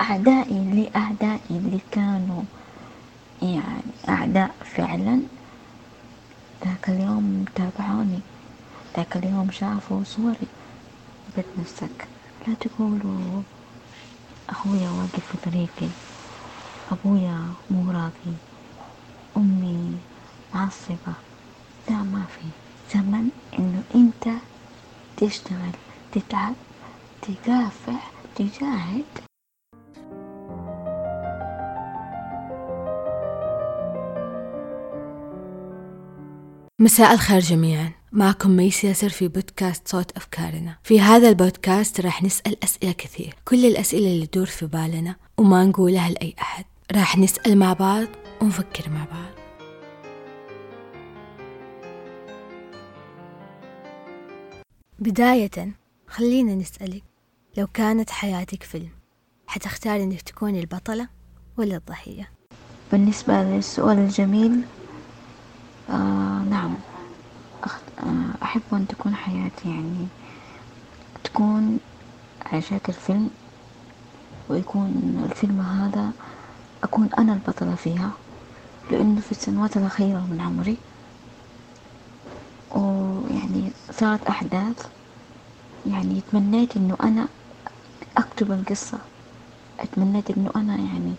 أعدائي لأعدائي اللي كانوا يعني أعداء فعلا. ذاك اليوم تابعوني. ذاك اليوم شافوا صوري بيت نفسك لا تقولوا أخويا واقف في طريقي أبويا مو راضي أمي معصبة. لا ما في زمن إنه أنت تشتغل تتعب تكافح تجاهد. مساء الخير جميعا. معكم ميس ياسر في بودكاست صوت أفكارنا. في هذا البودكاست راح نسأل أسئلة كثير. كل الأسئلة اللي تدور في بالنا وما نقولها لأي أحد. راح نسأل مع بعض ونفكر مع بعض. بداية خلينا نسألك لو كانت حياتك فيلم حتختاري إنك تكوني البطلة ولا الضحية؟ بالنسبة للسؤال الجميل آه نعم. آه أحب أن تكون حياتي يعني تكون على شكل فيلم ويكون الفيلم هذا أكون أنا البطلة فيها لأنه في السنوات الأخيرة من عمري ويعني صارت أحداث يعني تمنيت إنه أنا أكتب القصة اتمنيت إنه أنا يعني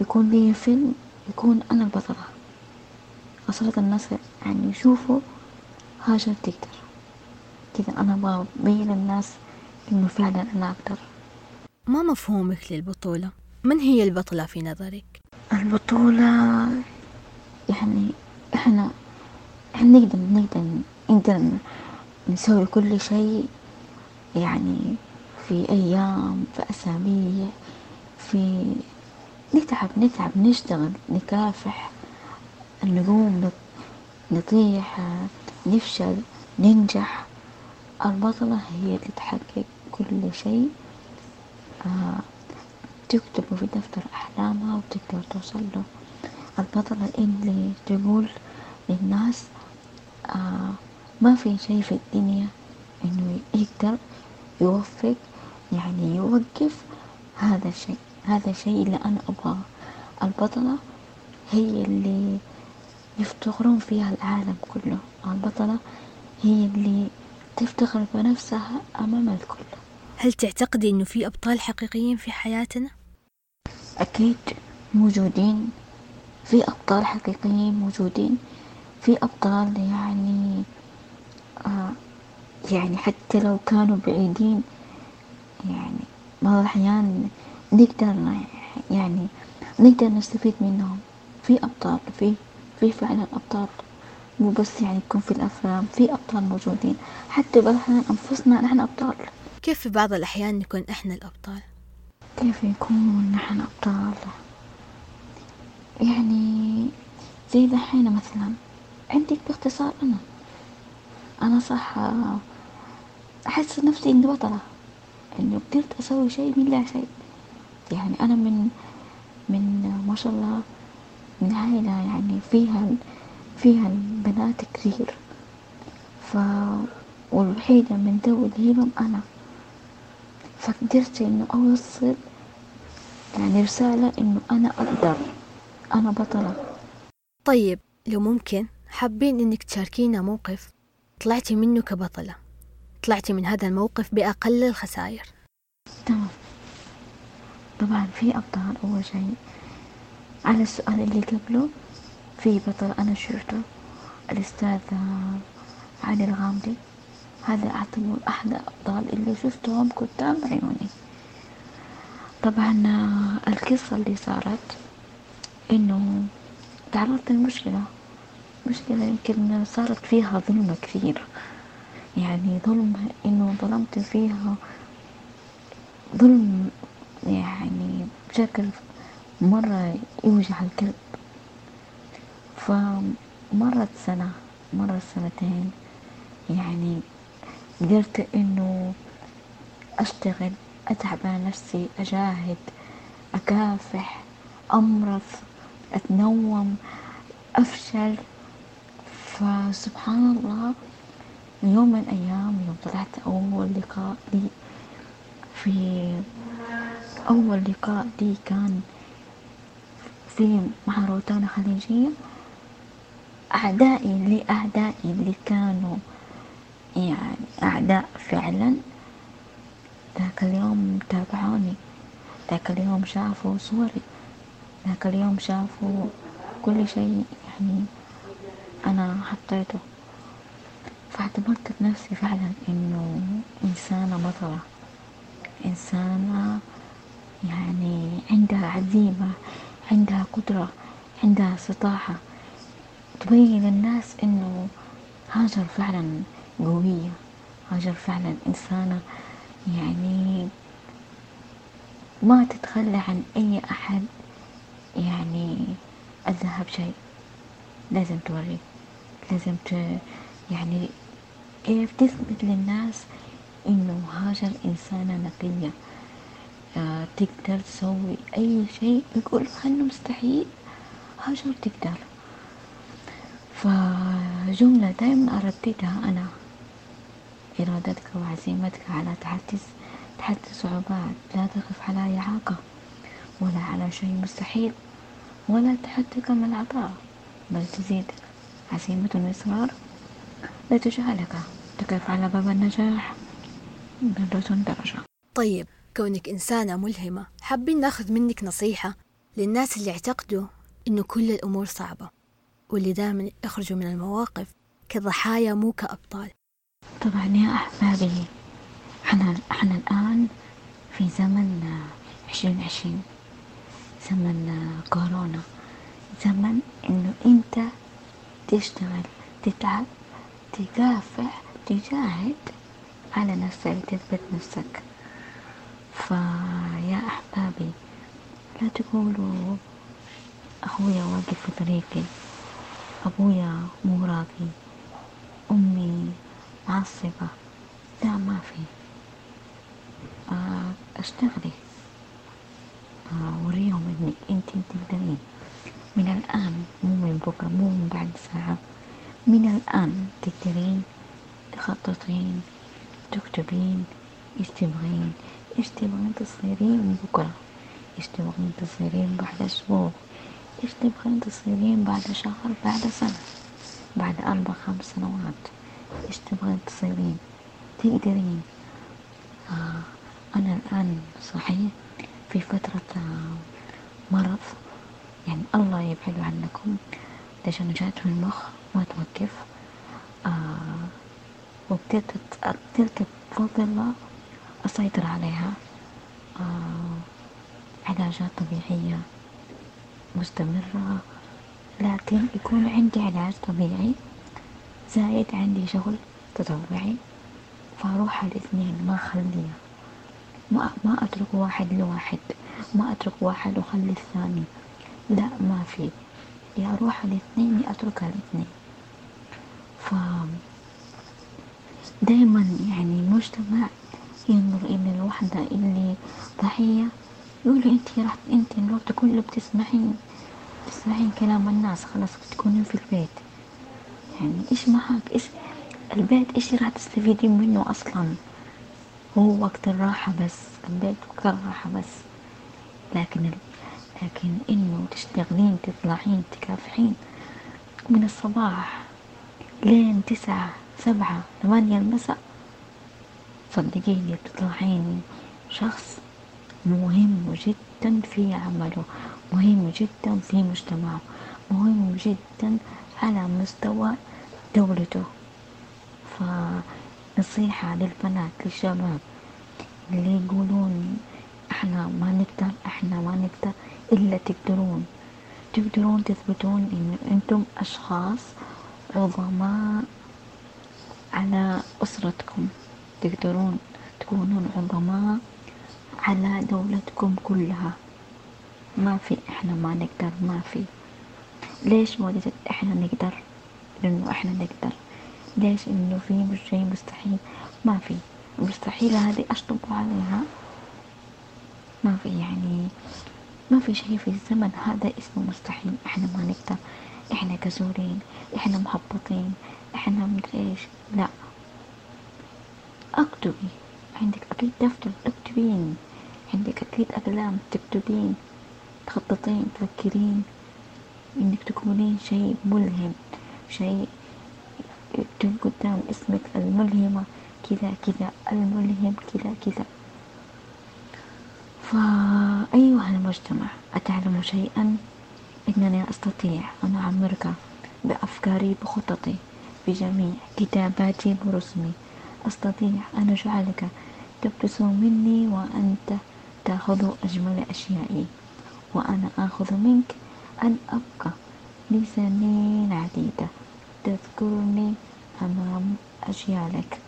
يكون لي فيلم يكون أنا البطلة. فصارت الناس يعني يشوفوا هاجر تقدر كذا أنا أبغى أبين للناس إنه فعلا أنا أقدر ما مفهومك للبطولة؟ من هي البطلة في نظرك؟ البطولة يعني إحنا إحنا نقدر نقدر نقدر نسوي كل شيء يعني في أيام في أسابيع في نتعب نتعب نشتغل نكافح نقوم نطيح نفشل ننجح البطلة هي اللي تحقق كل شيء. آه تكتبه في دفتر أحلامها وتقدر توصل له. البطلة اللي تقول للناس آه ما في شيء في الدنيا إنه يقدر يوفق يعني يوقف هذا الشيء هذا الشيء اللي أنا أبغاه. البطلة هي اللي يفتخرون فيها العالم كله. البطلة هي اللي تفتخر بنفسها أمام الكل. هل تعتقدي أنه في أبطال حقيقيين في حياتنا؟ أكيد موجودين. في أبطال حقيقيين موجودين. في أبطال يعني آه يعني حتى لو كانوا بعيدين يعني بعض الأحيان نقدر يعني نقدر نستفيد منهم. في أبطال في في فعلا أبطال مو بس يعني يكون في الأفلام في أبطال موجودين. حتى بعض الأحيان أنفسنا نحن أبطال. كيف في بعض الأحيان نكون إحنا الأبطال؟ كيف يكون نحن أبطال؟ يعني زي دحين مثلا عندك باختصار أنا. أنا صح أحس نفسي إني بطلة. إنه قدرت أسوي شيء من لا شيء. يعني أنا من من ما شاء الله من عائلة يعني فيها فيها البنات كثير. ف والوحيدة من ذوي الهمم أنا. فقدرت إنه أوصل يعني رسالة إنه أنا أقدر أنا بطلة. طيب لو ممكن حابين إنك تشاركينا موقف طلعتي منه كبطلة طلعتي من هذا الموقف بأقل الخسائر؟ تمام. طبعا في أبطال أول شيء. على السؤال اللي قبله في بطل أنا شفته الأستاذ علي الغامدي. هذا أعتبر أحد الأبطال اللي شفتهم قدام عيوني. طبعا القصة اللي صارت إنه تعرضت لمشكلة. مشكلة يمكن صارت فيها ظلم كثير. يعني ظلم إنه ظلمت فيها ظلم يعني بشكل مرة يوجع القلب. فمرت سنة مرت سنتين يعني قدرت إنه أشتغل أتعب على نفسي أجاهد أكافح أمرض أتنوم أفشل. فسبحان الله يوم من الأيام يوم طلعت أول لقاء لي في أول لقاء لي كان في مع روتانا خليجية. أعدائي لأعدائي اللي كانوا يعني أعداء فعلا. ذاك اليوم تابعوني. ذاك اليوم شافوا صوري. ذاك اليوم شافوا كل شيء يعني أنا حطيته. فاعتبرت بنفسي فعلا إنه إنسانة بطلة. إنسانة يعني عندها عزيمة. عندها قدرة عندها استطاعة تبين للناس إنه هاجر فعلا قوية هاجر فعلا إنسانة. يعني ما تتخلى عن أي أحد. يعني أذاها بشيء لازم توري لازم ت يعني كيف تثبت للناس إنه هاجر إنسانة نقية. تقدر تسوي أي شيء يقول عنه مستحيل هاجر تقدر؟ فجملة دائما أرددها أنا. إرادتك وعزيمتك على تحدي تحدي صعوبات لا تقف على إعاقة ولا على شيء مستحيل ولا تحدك من العطاء بل تزيدك عزيمة وإصرار لا تجعلك تقف على باب النجاح درجة درجة طيب كونك إنسانة ملهمة حابين ناخذ منك نصيحة للناس اللي اعتقدوا إنه كل الأمور صعبة واللي دائما يخرجوا من المواقف كضحايا مو كأبطال. طبعا يا أحبابي إحنا إحنا الآن في زمن عشرين عشرين زمن كورونا زمن إنه أنت تشتغل تتعب تكافح تجاهد على نفسك تثبت نفسك. فيا أحبابي لا تقولوا أخويا واقف في طريقي أبويا مو راضي أمي معصبة لا ما في. آه، أشتغلي. آه، وريهم انك أنت تقدرين. من الآن مو من بكرة مو من بعد ساعة. من الآن تقدرين تخططين تكتبين إيش تبغين. إيش تبغين تصيرين بكرة. إيش تبغين تصيرين بعد أسبوع. إيش تبغين تصيرين بعد شهر بعد سنة. بعد أربع خمس سنوات. إيش تبغين تصيرين تقدرين آه أنا الآن صحيح في فترة آه مرض. يعني الله يبعده عنكم. تشنجات في المخ ما توقف. آه وقدرت قدرت بفضل الله أسيطر عليها. آه علاجات طبيعية مستمرة لكن يكون عندي علاج طبيعي زايد عندي شغل تطوعي فأروح على الاثنين ما أخليها. ما, ما أترك واحد لواحد ما أترك واحد وأخلي الثاني. لا ما في. يا أروح على الاثنين يا أترك الاثنين. ف دايما يعني المجتمع ينظر إلى الوحدة اللي ضحية. يقول انت رحت انت الوقت كله بتسمعين تسمعين كلام الناس. خلاص بتكونين في البيت. يعني إيش معك إيش البيت؟ إيش راح تستفيدين منه أصلا؟ هو وقت الراحة بس البيت وقت الراحة بس. لكن لكن إنه تشتغلين تطلعين تكافحين من الصباح لين تسعة سبعة ثمانية المساء. صدقيني بتطلعين شخص مهم جدا في عمله مهم جدا في مجتمعه مهم جدا على مستوى دولته. فنصيحة للبنات للشباب اللي يقولون إحنا ما نقدر إحنا ما نقدر إلا تقدرون تقدرون تثبتون إن أنتم أشخاص عظماء على أسرتكم. تقدرون تكونون عظماء على دولتكم كلها. ما في إحنا ما نقدر ما في. ليش ما إحنا نقدر؟ لأنه إحنا نقدر. ليش؟ إنه في شيء مستحيل؟ ما في. مستحيل هذه أشطب عليها. ما في يعني ما في شيء في الزمن هذا اسمه مستحيل. إحنا ما نقدر. إحنا كسورين إحنا محبطين إحنا مدري إيش. لا. اكتبي عندك أكيد دفتر أكتبين. عندك أكيد أحلام تكتبين تخططين تفكرين إنك تكونين شيء ملهم شيء يكتب قدام اسمك الملهمة. كذا كذا الملهم كذا كذا. فأيها المجتمع أتعلم شيئا؟ إنني أستطيع أن أعمرك بأفكاري بخططي بجميع كتاباتي ورسمي أستطيع أن أجعلك تبتسم مني وأنت تأخذ أجمل أشيائي وأنا آخذ منك أن أبقى لسنين عديدة تذكرني أمام أجيالك.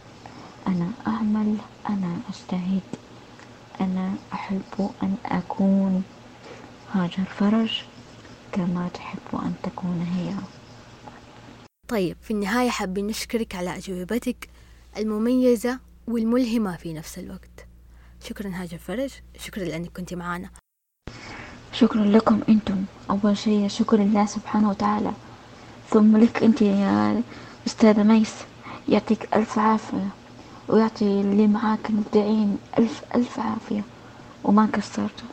أنا أعمل أنا أجتهد أنا أحب أن أكون. هاجر فرج كما تحب أن تكون هي. طيب في النهاية حابين نشكرك على أجوبتك. المميزة والملهمة في نفس الوقت. شكرا هاجر فرج شكرا لأنك كنت معنا شكرا لكم أنتم. أول شيء شكر لله سبحانه وتعالى. ثم لك أنت يا أستاذة ميس يعطيك ألف عافية ويعطي اللي معاك المبدعين ألف ألف عافية وما قصرت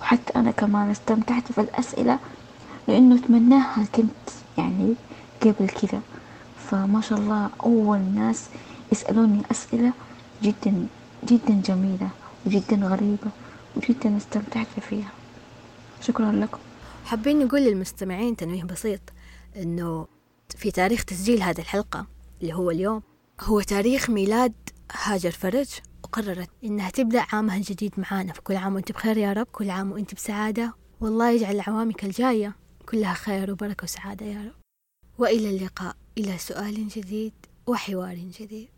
وحتى أنا كمان استمتعت في الأسئلة لأنه تمناها كنت يعني قبل كذا. فما شاء الله أول ناس يسألوني أسئلة جدا جدا جميلة وجدا غريبة وجدا استمتعت فيها. شكرا لكم. حابين نقول للمستمعين تنويه بسيط أنه في تاريخ تسجيل هذه الحلقة اللي هو اليوم هو تاريخ ميلاد هاجر فرج وقررت إنها تبدأ عامها الجديد معانا. فكل عام وأنت بخير يا رب كل عام وأنت بسعادة. والله يجعل عوامك الجاية كلها خير وبركة وسعادة يا رب. وإلى اللقاء. إلى سؤال جديد وحوار جديد.